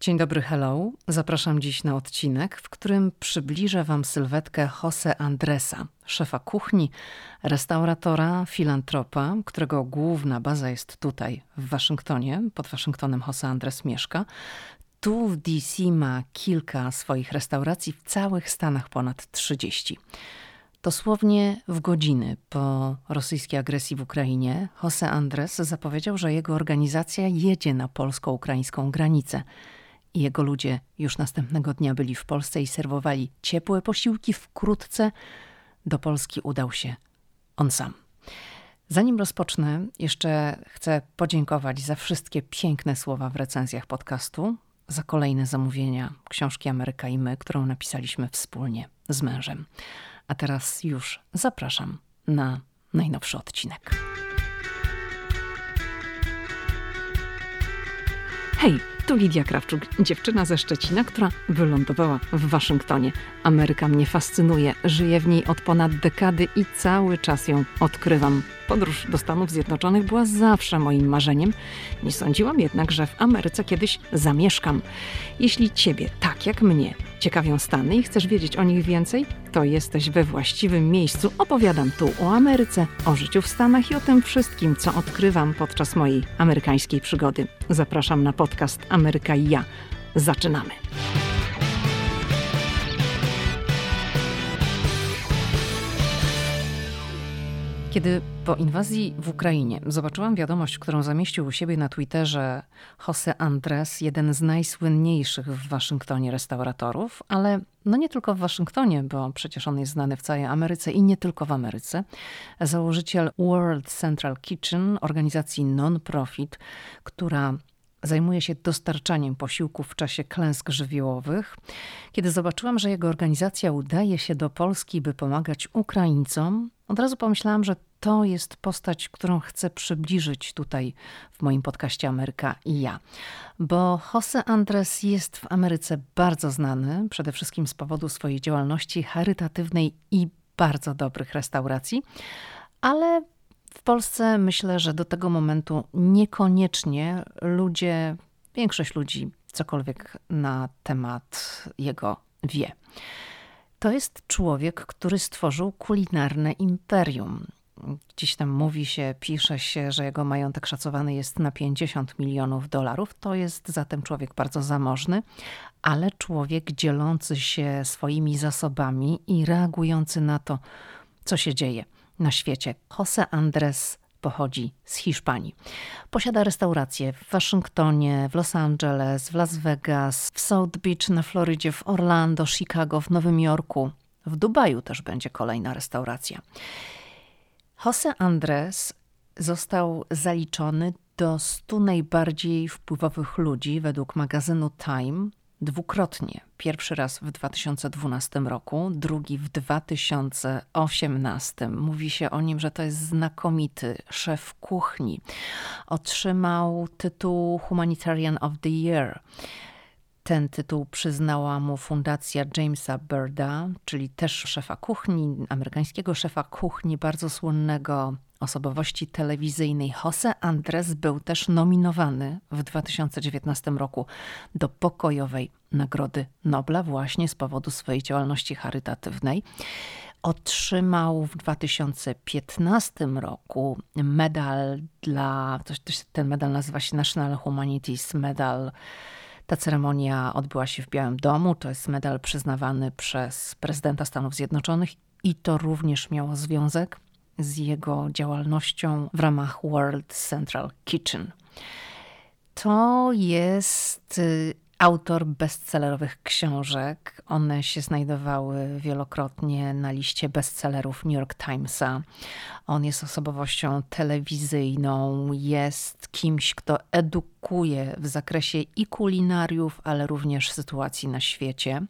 Dzień dobry, hello. Zapraszam dziś na odcinek, w którym przybliżę Wam sylwetkę Jose Andresa, szefa kuchni, restauratora, filantropa, którego główna baza jest tutaj, w Waszyngtonie. Pod Waszyngtonem Jose Andres mieszka. Tu w DC ma kilka swoich restauracji, w całych Stanach ponad 30. Dosłownie w godziny po rosyjskiej agresji w Ukrainie Jose Andres zapowiedział, że jego organizacja jedzie na polsko-ukraińską granicę. Jego ludzie już następnego dnia byli w Polsce i serwowali ciepłe posiłki. Wkrótce do Polski udał się on sam. Zanim rozpocznę, jeszcze chcę podziękować za wszystkie piękne słowa w recenzjach podcastu, za kolejne zamówienia książki Ameryka i my, którą napisaliśmy wspólnie z mężem. A teraz już zapraszam na najnowszy odcinek. Hej, tu Lidia Krawczuk, dziewczyna ze Szczecina, która wylądowała w Waszyngtonie. Ameryka mnie fascynuje, żyję w niej od ponad dekady i cały czas ją odkrywam. Podróż do Stanów Zjednoczonych była zawsze moim marzeniem. Nie sądziłam jednak, że w Ameryce kiedyś zamieszkam. Jeśli ciebie, tak jak mnie, ciekawią Stany i chcesz wiedzieć o nich więcej, to jesteś we właściwym miejscu. Opowiadam tu o Ameryce, o życiu w Stanach i o tym wszystkim, co odkrywam podczas mojej amerykańskiej przygody. Zapraszam na podcast Ameryka i ja. Zaczynamy. Kiedy po inwazji w Ukrainie zobaczyłam wiadomość, którą zamieścił u siebie na Twitterze Jose Andres, jeden z najsłynniejszych w Waszyngtonie restauratorów, ale no nie tylko w Waszyngtonie, bo przecież on jest znany w całej Ameryce i nie tylko w Ameryce. Założyciel World Central Kitchen, organizacji non-profit, która zajmuje się dostarczaniem posiłków w czasie klęsk żywiołowych. Kiedy zobaczyłam, że jego organizacja udaje się do Polski, by pomagać Ukraińcom, od razu pomyślałam, że to jest postać, którą chcę przybliżyć tutaj w moim podcaście Ameryka i ja. Bo Jose Andres jest w Ameryce bardzo znany, przede wszystkim z powodu swojej działalności charytatywnej i bardzo dobrych restauracji, ale w Polsce myślę, że do tego momentu niekoniecznie ludzie, większość ludzi cokolwiek na temat jego wie. To jest człowiek, który stworzył kulinarne imperium. Gdzieś tam mówi się, pisze się, że jego majątek szacowany jest na 50 milionów dolarów. To jest zatem człowiek bardzo zamożny, ale człowiek dzielący się swoimi zasobami i reagujący na to, co się dzieje na świecie. Jose Andres pochodzi z Hiszpanii. Posiada restauracje w Waszyngtonie, w Los Angeles, w Las Vegas, w South Beach na Florydzie, w Orlando, Chicago, w Nowym Jorku. W Dubaju też będzie kolejna restauracja. Jose Andres został zaliczony do 100 najbardziej wpływowych ludzi według magazynu Time dwukrotnie. Pierwszy raz w 2012 roku, drugi w 2018. Mówi się o nim, że to jest znakomity szef kuchni. Otrzymał tytuł Humanitarian of the Year. Ten tytuł przyznała mu fundacja Jamesa Birda, czyli też szefa kuchni, amerykańskiego szefa kuchni, bardzo słynnego osobowości telewizyjnej Jose Andres był też nominowany w 2019 roku do pokojowej Nagrody Nobla właśnie z powodu swojej działalności charytatywnej. Otrzymał w 2015 roku medal dla, ten medal nazywa się National Humanities Medal. Ta ceremonia odbyła się w Białym Domu. To jest medal przyznawany przez prezydenta Stanów Zjednoczonych i to również miało związek z jego działalnością w ramach World Central Kitchen. To jest y, autor bestsellerowych książek. One się znajdowały wielokrotnie na liście bestsellerów New York Timesa. On jest osobowością telewizyjną, jest kimś, kto edukuje w zakresie i kulinariów, ale również sytuacji na świecie.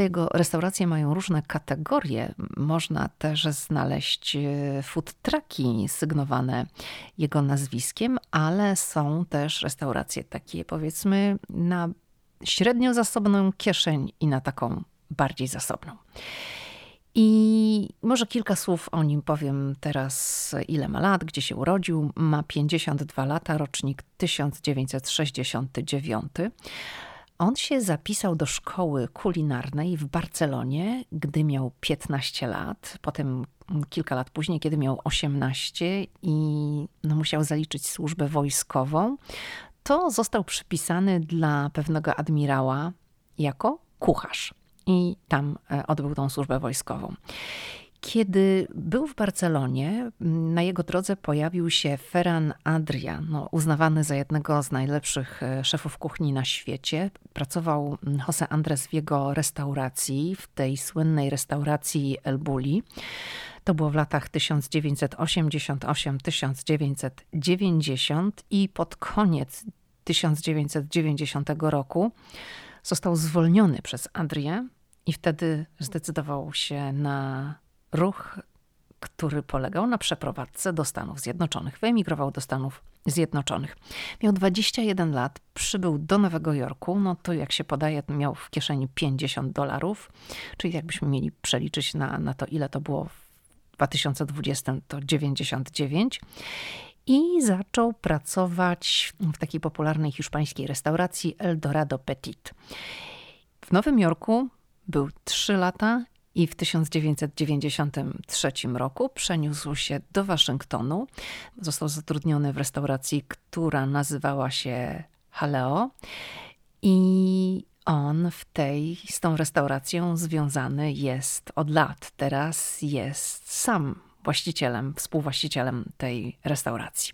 Te jego restauracje mają różne kategorie. Można też znaleźć e, food trucki sygnowane jego nazwiskiem, ale są też restauracje takie powiedzmy na średnio zasobną kieszeń i na taką bardziej zasobną. I może kilka słów o nim powiem teraz, ile ma lat, gdzie się urodził. Ma 52 lata, rocznik 1969. On się zapisał do szkoły kulinarnej w Barcelonie, gdy miał 15 lat. Potem kilka lat później, kiedy miał 18 i no, musiał zaliczyć służbę wojskową, to został przypisany dla pewnego admirała jako kucharz. I tam e, odbył tą służbę wojskową. Kiedy był w Barcelonie, na jego drodze pojawił się Ferran Adria, no, uznawany za jednego z najlepszych e, szefów kuchni na świecie. Pracował Jose Andres w jego restauracji, w tej słynnej restauracji El Bulli. To było w latach 1988-1990 i pod koniec 1990 roku został zwolniony przez Adrię i wtedy zdecydował się na ruch, który polegał na przeprowadzce do Stanów Zjednoczonych. Wyemigrował do Stanów Zjednoczonych. Miał 21 lat, przybył do Nowego Jorku. No to jak się podaje, miał w kieszeni 50 dolarów, czyli jakbyśmy mieli przeliczyć na, na to, ile to było w 2020, to 99 i zaczął pracować w takiej popularnej hiszpańskiej restauracji El Dorado Petit. W Nowym Jorku był 3 lata i w 1993 roku przeniósł się do Waszyngtonu. Został zatrudniony w restauracji, która nazywała się Haleo i on w tej, z tą restauracją związany jest od lat. Teraz jest sam właścicielem, współwłaścicielem tej restauracji.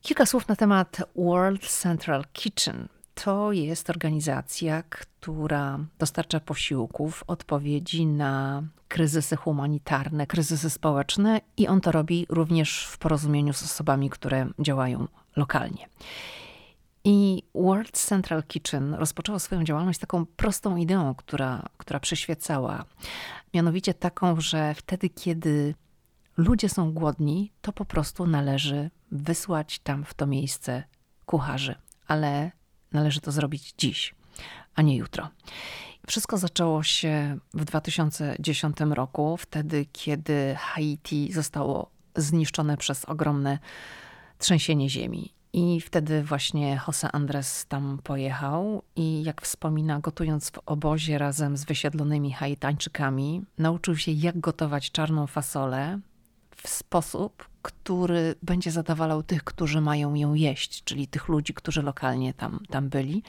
Kilka słów na temat World Central Kitchen. To jest organizacja, która dostarcza posiłków, odpowiedzi na kryzysy humanitarne, kryzysy społeczne i on to robi również w porozumieniu z osobami, które działają lokalnie. I World Central Kitchen rozpoczęło swoją działalność taką prostą ideą, która, która przyświecała. Mianowicie taką, że wtedy, kiedy ludzie są głodni, to po prostu należy wysłać tam w to miejsce kucharzy, ale należy to zrobić dziś, a nie jutro. Wszystko zaczęło się w 2010 roku, wtedy, kiedy Haiti zostało zniszczone przez ogromne trzęsienie ziemi. I wtedy właśnie Jose Andres tam pojechał i jak wspomina, gotując w obozie razem z wysiedlonymi Haitańczykami, nauczył się jak gotować czarną fasolę w sposób, który będzie zadowalał tych, którzy mają ją jeść, czyli tych ludzi, którzy lokalnie tam, tam byli,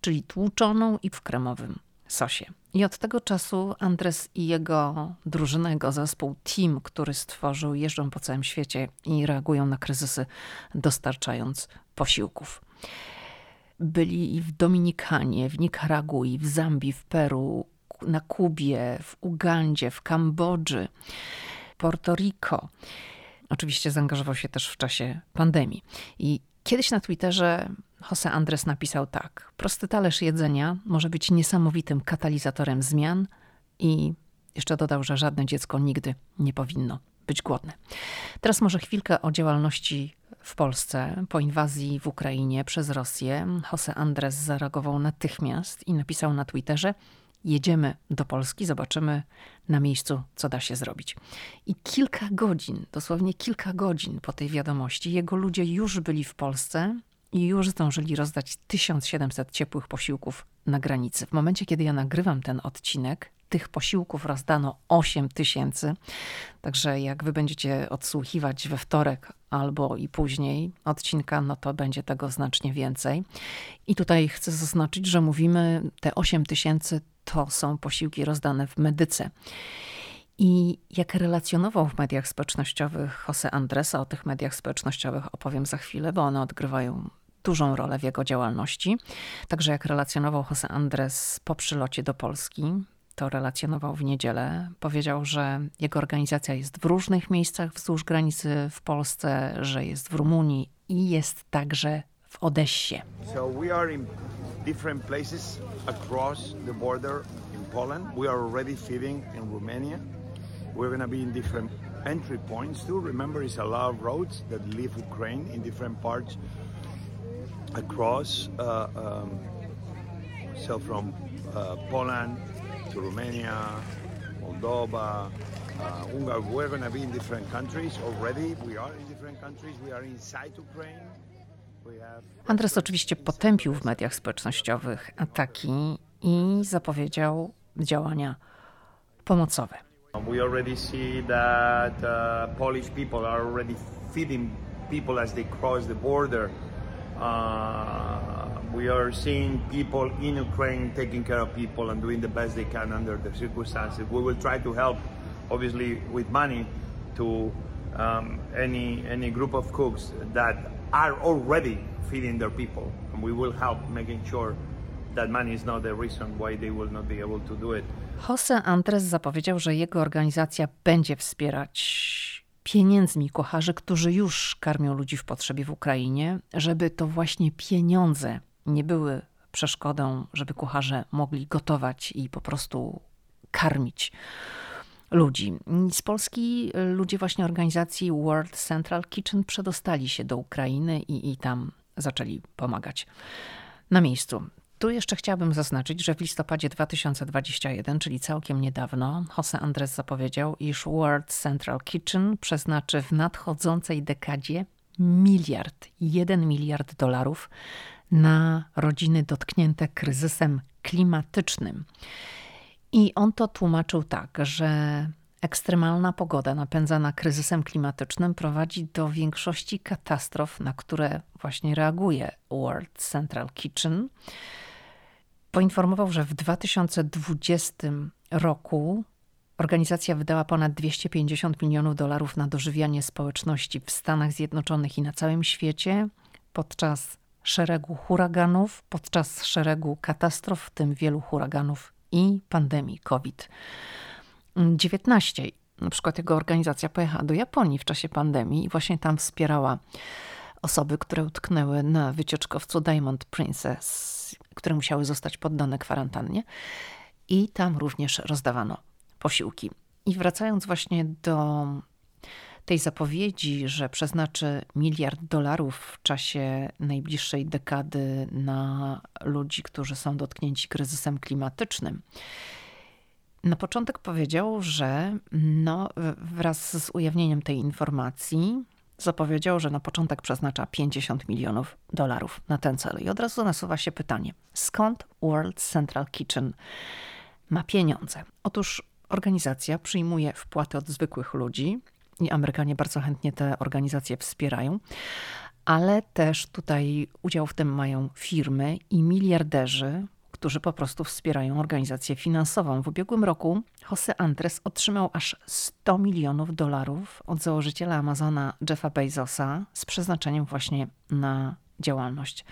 czyli tłuczoną i w kremowym sosie. I od tego czasu Andres i jego drużyna, jego zespół, team, który stworzył, jeżdżą po całym świecie i reagują na kryzysy, dostarczając posiłków. Byli w Dominikanie, w Nikaragui, w Zambii, w Peru, na Kubie, w Ugandzie, w Kambodży, Porto Rico. Oczywiście zaangażował się też w czasie pandemii. I kiedyś na Twitterze Jose Andres napisał tak: Prosty talerz jedzenia może być niesamowitym katalizatorem zmian i jeszcze dodał, że żadne dziecko nigdy nie powinno być głodne. Teraz może chwilkę o działalności w Polsce po inwazji w Ukrainie przez Rosję. Jose Andres zareagował natychmiast i napisał na Twitterze: Jedziemy do Polski, zobaczymy na miejscu, co da się zrobić. I kilka godzin, dosłownie kilka godzin po tej wiadomości, jego ludzie już byli w Polsce i już zdążyli rozdać 1700 ciepłych posiłków na granicy. W momencie, kiedy ja nagrywam ten odcinek, tych posiłków rozdano 8 tysięcy. Także jak wy będziecie odsłuchiwać we wtorek albo i później odcinka, no to będzie tego znacznie więcej. I tutaj chcę zaznaczyć, że mówimy te 8 tysięcy to są posiłki rozdane w medyce. I jak relacjonował w mediach społecznościowych Jose Andresa, o tych mediach społecznościowych opowiem za chwilę, bo one odgrywają dużą rolę w jego działalności. Także jak relacjonował Jose Andres po przylocie do Polski, to relacjonował w niedzielę. Powiedział, że jego organizacja jest w różnych miejscach wzdłuż granicy w Polsce, że jest w Rumunii i jest także w Odessie. So we are in different places across the border in Poland. We are already feeding in Romania. We're going to be in different entry points too. Remember, it's a lot of roads that leave Ukraine in different parts across. Uh, um, so from uh, Poland Romania, Moldova, uh. We're going to be in different countries already. We are in different countries. We are inside Ukraine. Andres oczywiście potępił w mediach społecznościowych ataki i zapowiedział działania pomocowe. We already see that uh, Polish people are already feeding people as they cross the border. Uh, we are seeing people in Ukraine taking care of people and doing the best they can under the circumstances. We will try to help, obviously, with money to um, any any group of cooks that are already feeding their people, and we will help making sure that money is not the reason why they will not be able to do it. Jose Andres zapowiedział, że jego organizacja będzie wspierać pieniędzmi kucharzy, którzy już karmią ludzi w potrzebie w Ukrainie, żeby to właśnie pieniądze nie były przeszkodą, żeby kucharze mogli gotować i po prostu karmić ludzi. Z Polski ludzie właśnie organizacji World Central Kitchen przedostali się do Ukrainy i, i tam zaczęli pomagać na miejscu. Tu jeszcze chciałabym zaznaczyć, że w listopadzie 2021, czyli całkiem niedawno, Jose Andres zapowiedział, iż World Central Kitchen przeznaczy w nadchodzącej dekadzie miliard, jeden miliard dolarów na rodziny dotknięte kryzysem klimatycznym. I on to tłumaczył tak, że ekstremalna pogoda napędzana kryzysem klimatycznym prowadzi do większości katastrof, na które właśnie reaguje World Central Kitchen. Poinformował, że w 2020 roku organizacja wydała ponad 250 milionów dolarów na dożywianie społeczności w Stanach Zjednoczonych i na całym świecie podczas szeregu huraganów, podczas szeregu katastrof, w tym wielu huraganów i pandemii COVID-19. Na przykład jego organizacja pojechała do Japonii w czasie pandemii i właśnie tam wspierała osoby, które utknęły na wycieczkowcu Diamond Princess, które musiały zostać poddane kwarantannie. I tam również rozdawano posiłki. I wracając właśnie do tej zapowiedzi, że przeznaczy miliard dolarów w czasie najbliższej dekady na ludzi, którzy są dotknięci kryzysem klimatycznym. Na początek powiedział, że no, wraz z ujawnieniem tej informacji zapowiedział, że na początek przeznacza 50 milionów dolarów na ten cel. I od razu nasuwa się pytanie, skąd World Central Kitchen ma pieniądze? Otóż organizacja przyjmuje wpłaty od zwykłych ludzi, i Amerykanie bardzo chętnie te organizacje wspierają, ale też tutaj udział w tym mają firmy i miliarderzy, którzy po prostu wspierają organizację finansową. W ubiegłym roku Jose Andres otrzymał aż 100 milionów dolarów od założyciela Amazona Jeffa Bezosa z przeznaczeniem właśnie na działalność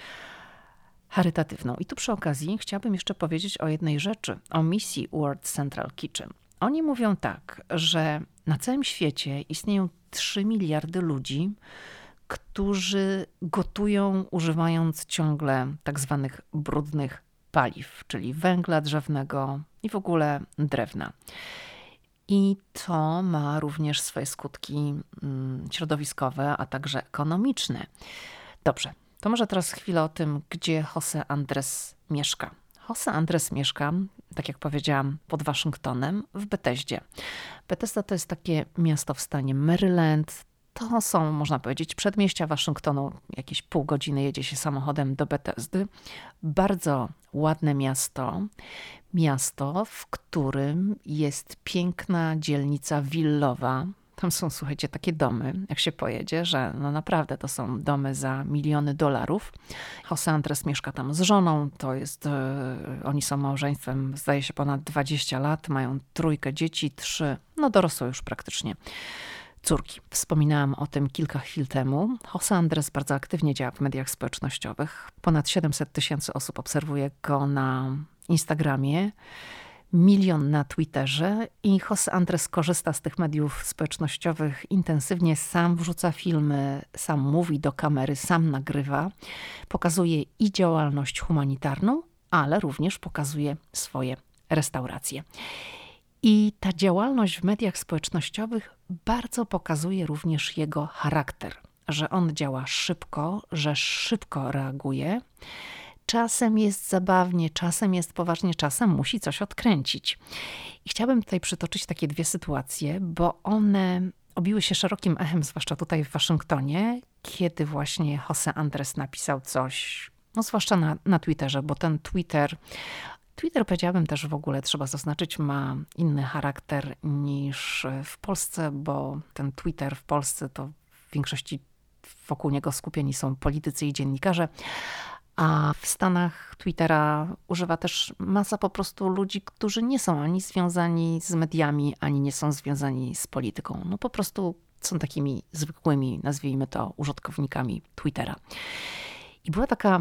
charytatywną. I tu przy okazji chciałabym jeszcze powiedzieć o jednej rzeczy, o misji World Central Kitchen. Oni mówią tak, że na całym świecie istnieją 3 miliardy ludzi, którzy gotują używając ciągle tak zwanych brudnych paliw, czyli węgla drzewnego i w ogóle drewna. I to ma również swoje skutki mm, środowiskowe, a także ekonomiczne. Dobrze, to może teraz chwilę o tym, gdzie Jose Andres mieszka. Jose Andres mieszka, tak jak powiedziałam, pod Waszyngtonem w Bethesdzie. Bethesda to jest takie miasto w stanie Maryland. To są, można powiedzieć, przedmieścia Waszyngtonu. Jakieś pół godziny jedzie się samochodem do Bethesdy. Bardzo ładne miasto. Miasto, w którym jest piękna dzielnica willowa, tam są, słuchajcie, takie domy, jak się pojedzie, że no naprawdę to są domy za miliony dolarów. Jose Andres mieszka tam z żoną, to jest, e, oni są małżeństwem, zdaje się, ponad 20 lat, mają trójkę dzieci, trzy, no dorosłe już praktycznie córki. Wspominałam o tym kilka chwil temu. Jose Andres bardzo aktywnie działa w mediach społecznościowych. Ponad 700 tysięcy osób obserwuje go na Instagramie milion na Twitterze i Jose Andres korzysta z tych mediów społecznościowych intensywnie, sam wrzuca filmy, sam mówi do kamery, sam nagrywa, pokazuje i działalność humanitarną, ale również pokazuje swoje restauracje. I ta działalność w mediach społecznościowych bardzo pokazuje również jego charakter, że on działa szybko, że szybko reaguje czasem jest zabawnie, czasem jest poważnie, czasem musi coś odkręcić. I chciałabym tutaj przytoczyć takie dwie sytuacje, bo one obiły się szerokim echem, zwłaszcza tutaj w Waszyngtonie, kiedy właśnie Jose Andres napisał coś, no zwłaszcza na, na Twitterze, bo ten Twitter Twitter, powiedziałabym też w ogóle, trzeba zaznaczyć, ma inny charakter niż w Polsce, bo ten Twitter w Polsce to w większości wokół niego skupieni są politycy i dziennikarze, a w Stanach Twittera używa też masa po prostu ludzi, którzy nie są ani związani z mediami, ani nie są związani z polityką. No po prostu są takimi zwykłymi, nazwijmy to, użytkownikami Twittera. I była taka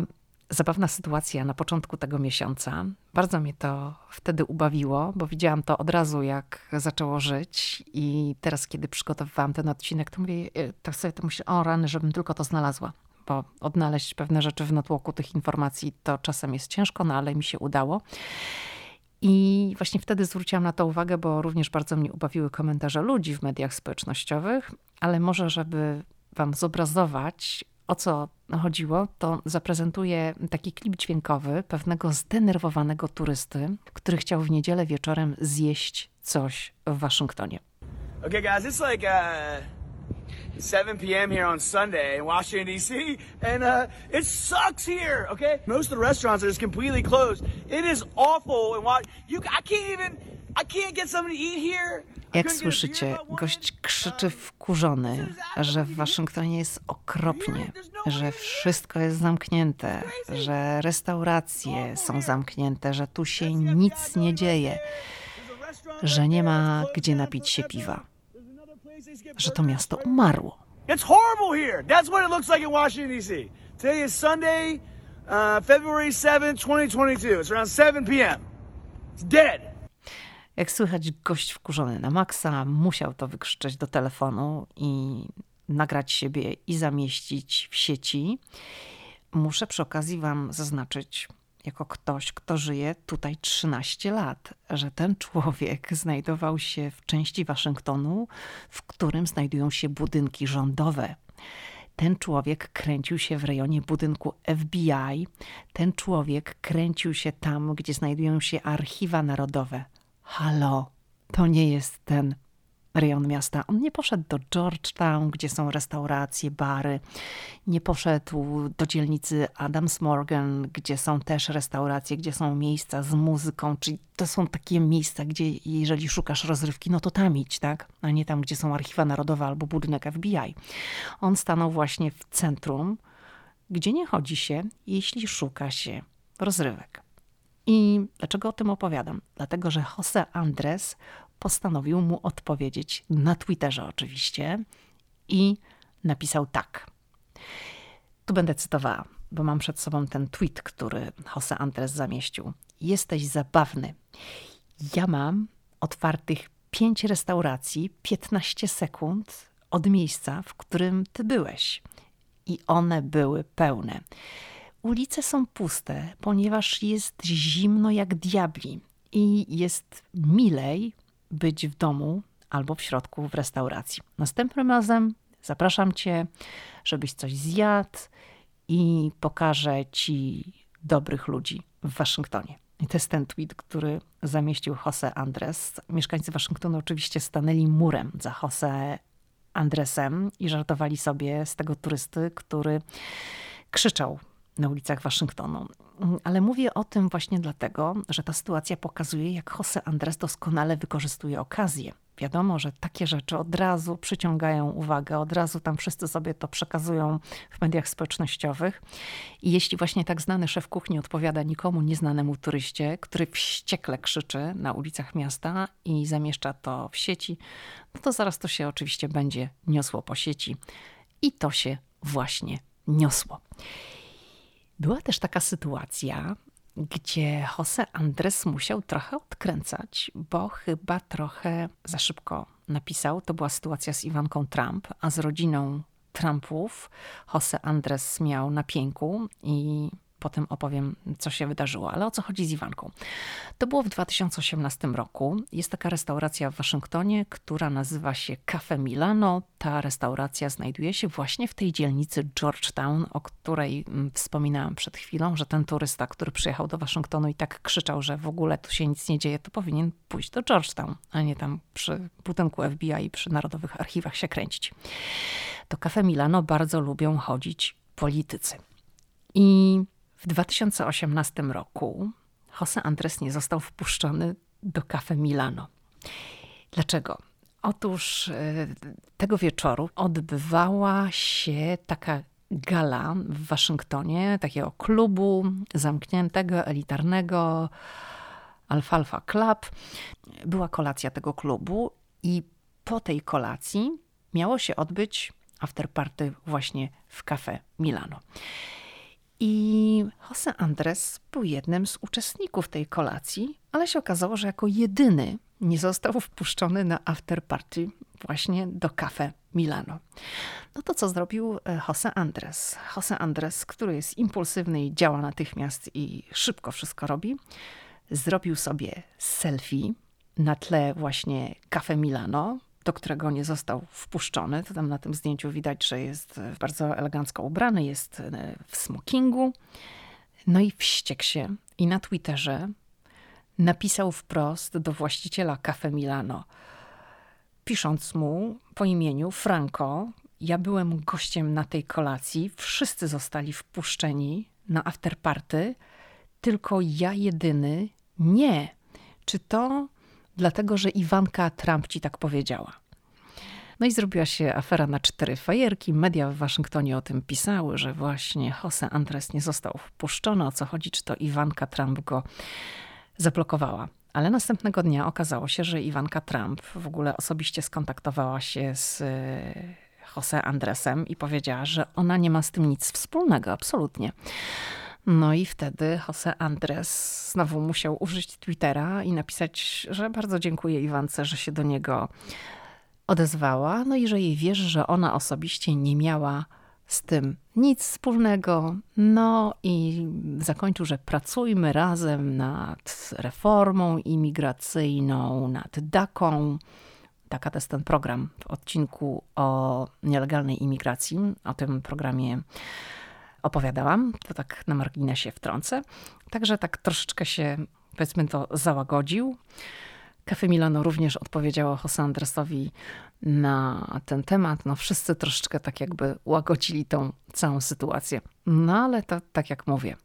zabawna sytuacja na początku tego miesiąca. Bardzo mnie to wtedy ubawiło, bo widziałam to od razu, jak zaczęło żyć. I teraz, kiedy przygotowywałam ten odcinek, to mówię, tak sobie to myślę, o rany, żebym tylko to znalazła. Bo odnaleźć pewne rzeczy w natłoku tych informacji to czasem jest ciężko, no ale mi się udało. I właśnie wtedy zwróciłam na to uwagę, bo również bardzo mnie ubawiły komentarze ludzi w mediach społecznościowych, ale może, żeby Wam zobrazować, o co chodziło, to zaprezentuję taki klip dźwiękowy pewnego zdenerwowanego turysty, który chciał w niedzielę wieczorem zjeść coś w Waszyngtonie. Okay, guys, it's like uh, 7 p.m. here on Sunday in Washington, D.C., and uh, it sucks here, okay? Most of the restaurants are just completely closed. It is awful, and why you I can't even I can't get something to eat here. Jak słyszycie, gość krzyczy wkurzony, że w Waszyngtonie jest okropnie, że wszystko jest zamknięte, że restauracje są zamknięte, że tu się nic nie dzieje, że nie ma gdzie napić się piwa, że to miasto umarło. It's horrible here. That's what it looks like in Washington D.C. Today is Sunday, uh, February 7, 2022. It's around 7 p.m. It's dead. Jak słychać, gość wkurzony na maksa musiał to wykrzyczeć do telefonu i nagrać siebie i zamieścić w sieci. Muszę przy okazji Wam zaznaczyć, jako ktoś, kto żyje tutaj 13 lat, że ten człowiek znajdował się w części Waszyngtonu, w którym znajdują się budynki rządowe. Ten człowiek kręcił się w rejonie budynku FBI. Ten człowiek kręcił się tam, gdzie znajdują się archiwa narodowe halo, to nie jest ten rejon miasta. On nie poszedł do Georgetown, gdzie są restauracje, bary. Nie poszedł do dzielnicy Adams Morgan, gdzie są też restauracje, gdzie są miejsca z muzyką. Czyli to są takie miejsca, gdzie jeżeli szukasz rozrywki, no to tam idź, tak? A nie tam, gdzie są archiwa narodowe albo budynek FBI. On stanął właśnie w centrum, gdzie nie chodzi się, jeśli szuka się rozrywek. I dlaczego o tym opowiadam? Dlatego, że Jose Andres postanowił mu odpowiedzieć na Twitterze oczywiście i napisał tak. Tu będę cytowała, bo mam przed sobą ten tweet, który Jose Andres zamieścił. Jesteś zabawny. Ja mam otwartych pięć restauracji, 15 sekund od miejsca, w którym ty byłeś. I one były pełne. Ulice są puste, ponieważ jest zimno jak diabli i jest milej być w domu albo w środku w restauracji. Następnym razem zapraszam cię, żebyś coś zjadł i pokażę ci dobrych ludzi w Waszyngtonie. I to jest ten tweet, który zamieścił Jose Andres. Mieszkańcy Waszyngtonu oczywiście stanęli murem za Jose Andresem i żartowali sobie z tego turysty, który krzyczał na ulicach Waszyngtonu. Ale mówię o tym właśnie dlatego, że ta sytuacja pokazuje, jak Jose Andres doskonale wykorzystuje okazję. Wiadomo, że takie rzeczy od razu przyciągają uwagę, od razu tam wszyscy sobie to przekazują w mediach społecznościowych. I jeśli właśnie tak znany szef kuchni odpowiada nikomu nieznanemu turyście, który wściekle krzyczy na ulicach miasta i zamieszcza to w sieci, no to zaraz to się oczywiście będzie niosło po sieci. I to się właśnie niosło. Była też taka sytuacja, gdzie Jose Andres musiał trochę odkręcać, bo chyba trochę za szybko napisał. To była sytuacja z Iwanką Trump, a z rodziną Trumpów Jose Andres miał na pięku i potem opowiem, co się wydarzyło. Ale o co chodzi z Iwanką? To było w 2018 roku. Jest taka restauracja w Waszyngtonie, która nazywa się Cafe Milano. Ta restauracja znajduje się właśnie w tej dzielnicy Georgetown, o której mm, wspominałam przed chwilą, że ten turysta, który przyjechał do Waszyngtonu i tak krzyczał, że w ogóle tu się nic nie dzieje, to powinien pójść do Georgetown, a nie tam przy budynku FBI i przy Narodowych Archiwach się kręcić. Do Cafe Milano bardzo lubią chodzić politycy. I w 2018 roku Jose Andres nie został wpuszczony do Cafe Milano. Dlaczego? Otóż e, tego wieczoru odbywała się taka gala w Waszyngtonie, takiego klubu zamkniętego, elitarnego, Alfalfa Club. Była kolacja tego klubu i po tej kolacji miało się odbyć afterparty właśnie w Cafe Milano. I Jose Andres był jednym z uczestników tej kolacji, ale się okazało, że jako jedyny nie został wpuszczony na afterparty właśnie do Cafe Milano. No to co zrobił e, Jose Andres? Jose Andres, który jest impulsywny i działa natychmiast i szybko wszystko robi, zrobił sobie selfie na tle właśnie Cafe Milano, do którego nie został wpuszczony. To tam na tym zdjęciu widać, że jest bardzo elegancko ubrany, jest e, w smokingu. No i wściekł się i na Twitterze napisał wprost do właściciela Cafe Milano, pisząc mu po imieniu Franco, ja byłem gościem na tej kolacji, wszyscy zostali wpuszczeni na afterparty, tylko ja jedyny nie. Czy to dlatego, że Iwanka Trump ci tak powiedziała? No i zrobiła się afera na cztery fajerki. Media w Waszyngtonie o tym pisały, że właśnie Jose Andres nie został wpuszczony. O co chodzi? Czy to Iwanka Trump go zablokowała? Ale następnego dnia okazało się, że Iwanka Trump w ogóle osobiście skontaktowała się z e, Jose Andresem i powiedziała, że ona nie ma z tym nic wspólnego, absolutnie. No i wtedy Jose Andres znowu musiał użyć Twittera i napisać, że bardzo dziękuję Iwance, że się do niego odezwała. No i że jej wierzy, że ona osobiście nie miała z tym nic wspólnego. No i zakończył, że pracujmy razem nad reformą imigracyjną, nad DAKą. Taka to jest ten program w odcinku o nielegalnej imigracji. O tym programie opowiadałam. To tak na marginesie wtrącę. Także tak troszeczkę się, powiedzmy to, załagodził. Cafe Milano również odpowiedziało Jose Andresowi na ten temat. No wszyscy troszeczkę tak jakby łagodzili tą całą sytuację. No ale to tak jak mówię,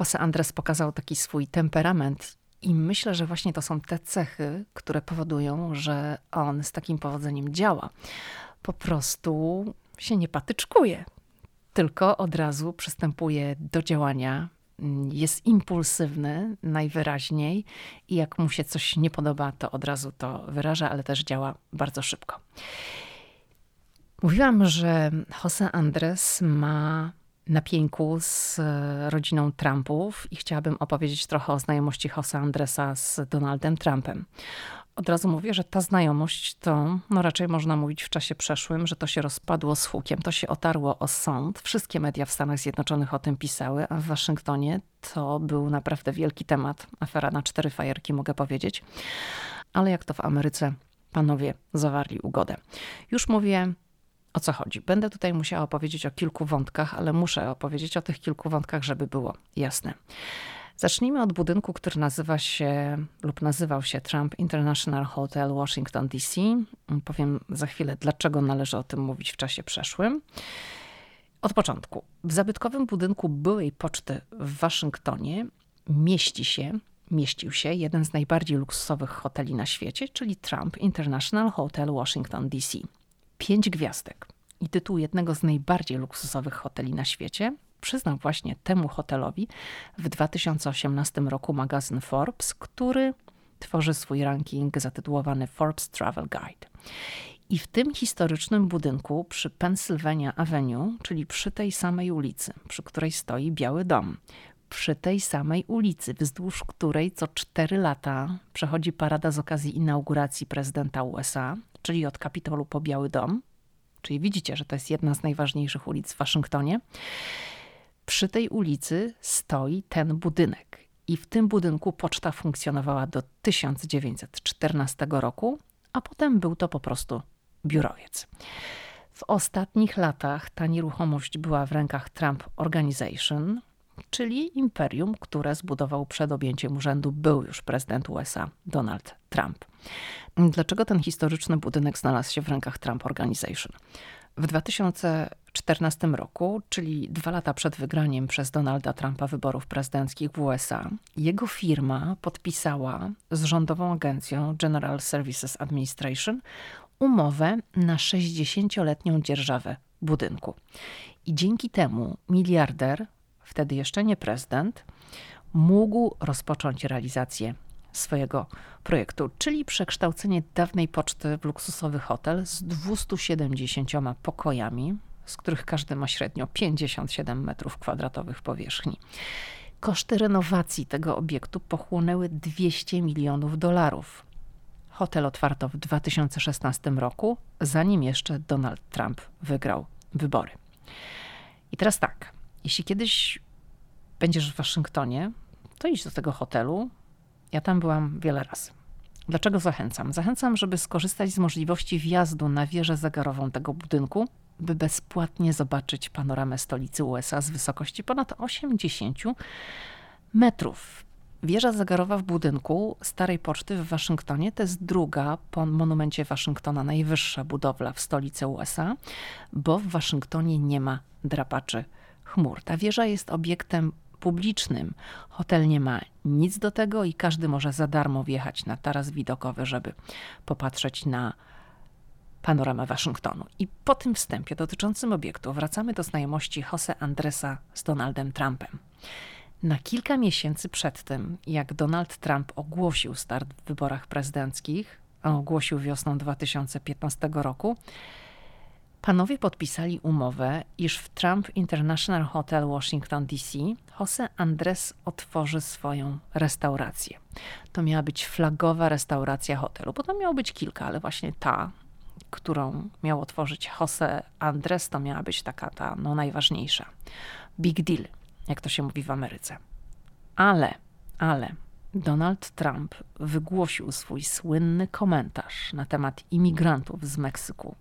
Jose Andres pokazał taki swój temperament i myślę, że właśnie to są te cechy, które powodują, że on z takim powodzeniem działa. Po prostu się nie patyczkuje, tylko od razu przystępuje do działania jest impulsywny najwyraźniej i jak mu się coś nie podoba, to od razu to wyraża, ale też działa bardzo szybko. Mówiłam, że Jose Andres ma na pięku z rodziną Trumpów i chciałabym opowiedzieć trochę o znajomości Jose Andresa z Donaldem Trumpem. Od razu mówię, że ta znajomość to, no raczej można mówić w czasie przeszłym, że to się rozpadło z hukiem, to się otarło o sąd. Wszystkie media w Stanach Zjednoczonych o tym pisały, a w Waszyngtonie to był naprawdę wielki temat. Afera na cztery fajerki, mogę powiedzieć. Ale jak to w Ameryce, panowie zawarli ugodę. Już mówię o co chodzi. Będę tutaj musiała opowiedzieć o kilku wątkach, ale muszę opowiedzieć o tych kilku wątkach, żeby było jasne. Zacznijmy od budynku, który nazywa się lub nazywał się Trump International Hotel Washington DC. Powiem za chwilę, dlaczego należy o tym mówić w czasie przeszłym. Od początku. W zabytkowym budynku byłej poczty w Waszyngtonie mieści się, mieścił się jeden z najbardziej luksusowych hoteli na świecie, czyli Trump International Hotel Washington DC. Pięć gwiazdek i tytuł jednego z najbardziej luksusowych hoteli na świecie przyznał właśnie temu hotelowi w 2018 roku magazyn Forbes, który tworzy swój ranking zatytułowany Forbes Travel Guide. I w tym historycznym budynku przy Pennsylvania Avenue, czyli przy tej samej ulicy, przy której stoi Biały Dom, przy tej samej ulicy, wzdłuż której co cztery lata przechodzi parada z okazji inauguracji prezydenta USA, czyli od Kapitolu po Biały Dom, czyli widzicie, że to jest jedna z najważniejszych ulic w Waszyngtonie. Przy tej ulicy stoi ten budynek. I w tym budynku poczta funkcjonowała do 1914 roku, a potem był to po prostu biurowiec. W ostatnich latach ta nieruchomość była w rękach Trump Organization, czyli imperium, które zbudował przed objęciem urzędu był już prezydent USA Donald Trump. Dlaczego ten historyczny budynek znalazł się w rękach Trump Organization? W 2014 roku, czyli dwa lata przed wygraniem przez Donalda Trumpa wyborów prezydenckich w USA, jego firma podpisała z rządową agencją General Services Administration umowę na 60-letnią dzierżawę budynku. I dzięki temu miliarder, wtedy jeszcze nie prezydent, mógł rozpocząć realizację swojego projektu, czyli przekształcenie dawnej poczty w luksusowy hotel z 270 pokojami, z których każdy ma średnio 57 metrów kwadratowych powierzchni. Koszty renowacji tego obiektu pochłonęły 200 milionów dolarów. Hotel otwarto w 2016 roku, zanim jeszcze Donald Trump wygrał wybory. I teraz tak, jeśli kiedyś będziesz w Waszyngtonie, to idź do tego hotelu, ja tam byłam wiele razy. Dlaczego zachęcam? Zachęcam, żeby skorzystać z możliwości wjazdu na wieżę zegarową tego budynku, by bezpłatnie zobaczyć panoramę stolicy USA z wysokości ponad 80 metrów. Wieża zegarowa w budynku Starej Poczty w Waszyngtonie to jest druga po monumencie Waszyngtona najwyższa budowla w stolicy USA, bo w Waszyngtonie nie ma drapaczy chmur. Ta wieża jest obiektem publicznym. Hotel nie ma nic do tego i każdy może za darmo wjechać na taras widokowy, żeby popatrzeć na panoramę Waszyngtonu. I po tym wstępie dotyczącym obiektu wracamy do znajomości Jose Andresa z Donaldem Trumpem. Na kilka miesięcy przed tym, jak Donald Trump ogłosił start w wyborach prezydenckich, a ogłosił wiosną 2015 roku, Panowie podpisali umowę, iż w Trump International Hotel Washington DC Jose Andres otworzy swoją restaurację. To miała być flagowa restauracja hotelu, to miało być kilka, ale właśnie ta, którą miał otworzyć Jose Andres, to miała być taka ta no, najważniejsza. Big deal, jak to się mówi w Ameryce. Ale, ale Donald Trump wygłosił swój słynny komentarz na temat imigrantów z Meksyku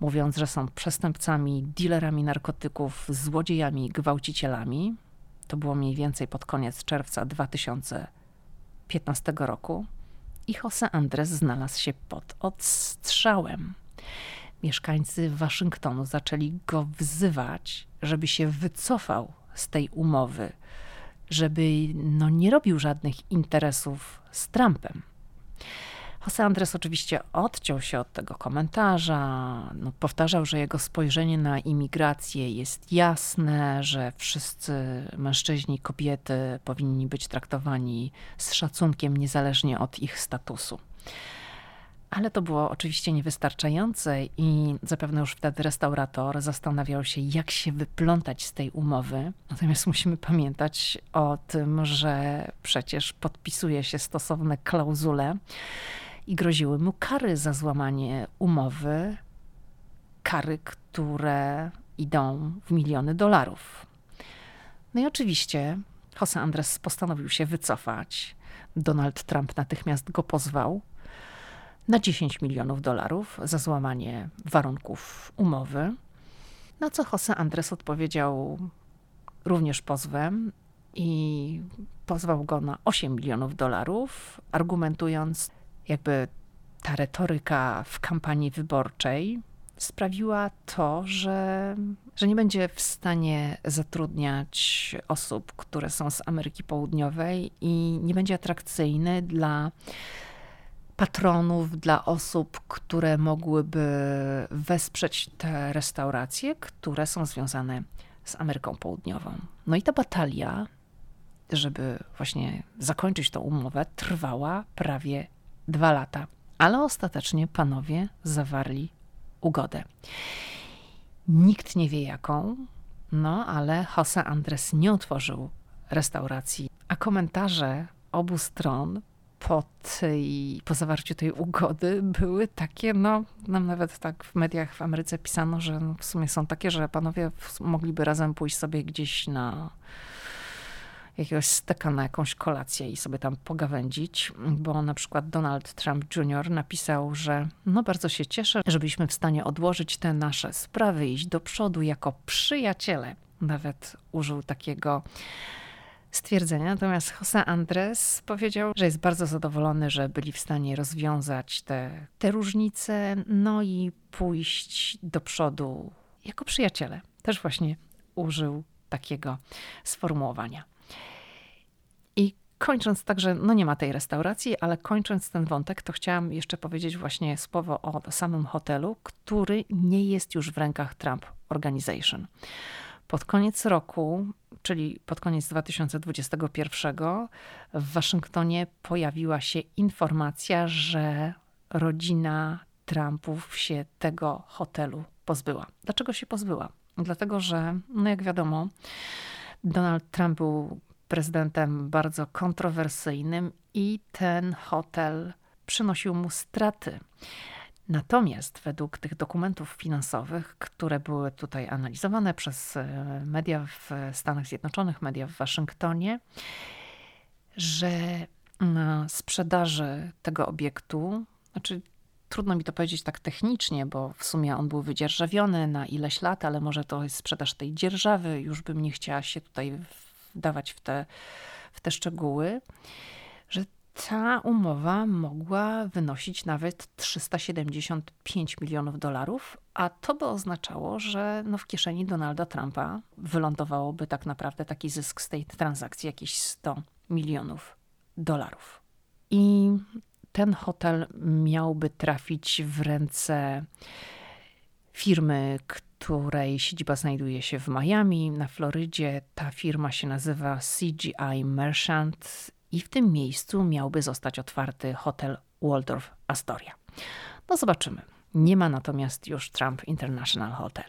mówiąc, że są przestępcami, dealerami narkotyków, złodziejami, gwałcicielami. To było mniej więcej pod koniec czerwca 2015 roku. I Jose Andres znalazł się pod odstrzałem. Mieszkańcy Waszyngtonu zaczęli go wzywać, żeby się wycofał z tej umowy, żeby no, nie robił żadnych interesów z Trumpem. Jose Andres oczywiście odciął się od tego komentarza. No, powtarzał, że jego spojrzenie na imigrację jest jasne, że wszyscy mężczyźni i kobiety powinni być traktowani z szacunkiem, niezależnie od ich statusu. Ale to było oczywiście niewystarczające i zapewne już wtedy restaurator zastanawiał się, jak się wyplątać z tej umowy. Natomiast musimy pamiętać o tym, że przecież podpisuje się stosowne klauzule i groziły mu kary za złamanie umowy, kary, które idą w miliony dolarów. No i oczywiście Jose Andres postanowił się wycofać. Donald Trump natychmiast go pozwał na 10 milionów dolarów za złamanie warunków umowy. Na co Jose Andres odpowiedział również pozwem i pozwał go na 8 milionów dolarów, argumentując jakby ta retoryka w kampanii wyborczej sprawiła to, że, że nie będzie w stanie zatrudniać osób, które są z Ameryki Południowej i nie będzie atrakcyjny dla patronów, dla osób, które mogłyby wesprzeć te restauracje, które są związane z Ameryką Południową. No i ta batalia, żeby właśnie zakończyć tą umowę, trwała prawie dwa lata, ale ostatecznie panowie zawarli ugodę. Nikt nie wie jaką, no ale Jose Andres nie otworzył restauracji, a komentarze obu stron po, tej, po zawarciu tej ugody były takie, no nam nawet tak w mediach w Ameryce pisano, że w sumie są takie, że panowie mogliby razem pójść sobie gdzieś na jakiegoś steka na jakąś kolację i sobie tam pogawędzić, bo na przykład Donald Trump Jr. napisał, że no bardzo się cieszę, że byliśmy w stanie odłożyć te nasze sprawy, iść do przodu jako przyjaciele. Nawet użył takiego stwierdzenia. Natomiast Jose Andres powiedział, że jest bardzo zadowolony, że byli w stanie rozwiązać te, te różnice, no i pójść do przodu jako przyjaciele. Też właśnie użył takiego sformułowania. Kończąc także, no nie ma tej restauracji, ale kończąc ten wątek, to chciałam jeszcze powiedzieć właśnie słowo o samym hotelu, który nie jest już w rękach Trump Organization. Pod koniec roku, czyli pod koniec 2021, w Waszyngtonie pojawiła się informacja, że rodzina Trumpów się tego hotelu pozbyła. Dlaczego się pozbyła? Dlatego, że, no jak wiadomo, Donald Trump był prezydentem bardzo kontrowersyjnym i ten hotel przynosił mu straty. Natomiast według tych dokumentów finansowych, które były tutaj analizowane przez e, media w Stanach Zjednoczonych, media w Waszyngtonie, że na sprzedaży tego obiektu, znaczy trudno mi to powiedzieć tak technicznie, bo w sumie on był wydzierżawiony na ileś lat, ale może to jest sprzedaż tej dzierżawy, już bym nie chciała się tutaj wdawać w te, w te szczegóły, że ta umowa mogła wynosić nawet 375 milionów dolarów, a to by oznaczało, że no w kieszeni Donalda Trumpa wylądowałoby tak naprawdę taki zysk z tej transakcji jakieś 100 milionów dolarów. I ten hotel miałby trafić w ręce firmy, której siedziba znajduje się w Miami, na Florydzie. Ta firma się nazywa CGI Merchant i w tym miejscu miałby zostać otwarty hotel Waldorf Astoria. No zobaczymy. Nie ma natomiast już Trump International Hotel.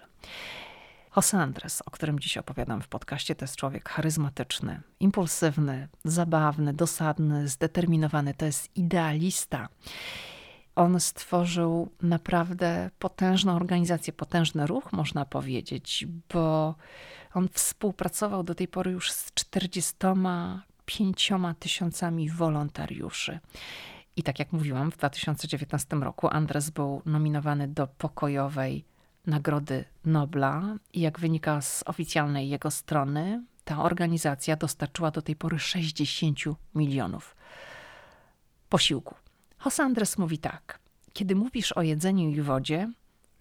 Jose Andres, o którym dziś opowiadam w podcaście, to jest człowiek charyzmatyczny, impulsywny, zabawny, dosadny, zdeterminowany. To jest idealista. On stworzył naprawdę potężną organizację, potężny ruch, można powiedzieć, bo on współpracował do tej pory już z 45 tysiącami wolontariuszy. I tak jak mówiłam, w 2019 roku Andres był nominowany do pokojowej Nagrody Nobla i jak wynika z oficjalnej jego strony, ta organizacja dostarczyła do tej pory 60 milionów posiłku. Jose Andres mówi tak: Kiedy mówisz o jedzeniu i wodzie,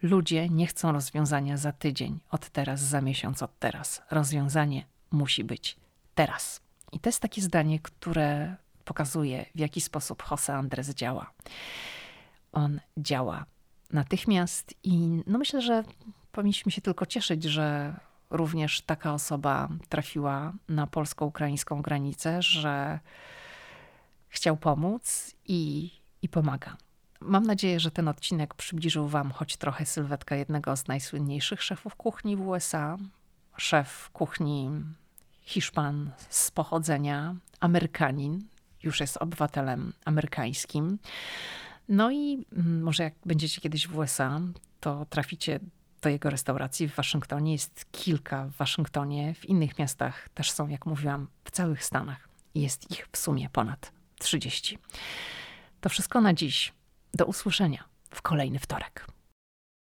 ludzie nie chcą rozwiązania za tydzień, od teraz, za miesiąc, od teraz. Rozwiązanie musi być teraz. I to jest takie zdanie, które pokazuje, w jaki sposób Jose Andres działa. On działa natychmiast i no myślę, że powinniśmy się tylko cieszyć, że również taka osoba trafiła na polsko-ukraińską granicę, że chciał pomóc i, i pomaga. Mam nadzieję, że ten odcinek przybliżył Wam choć trochę sylwetkę jednego z najsłynniejszych szefów kuchni w USA. Szef kuchni Hiszpan z pochodzenia, Amerykanin, już jest obywatelem amerykańskim. No i mm, może jak będziecie kiedyś w USA, to traficie do jego restauracji w Waszyngtonie. Jest kilka w Waszyngtonie, w innych miastach też są, jak mówiłam, w całych Stanach. Jest ich w sumie ponad 30. To wszystko na dziś. Do usłyszenia w kolejny wtorek.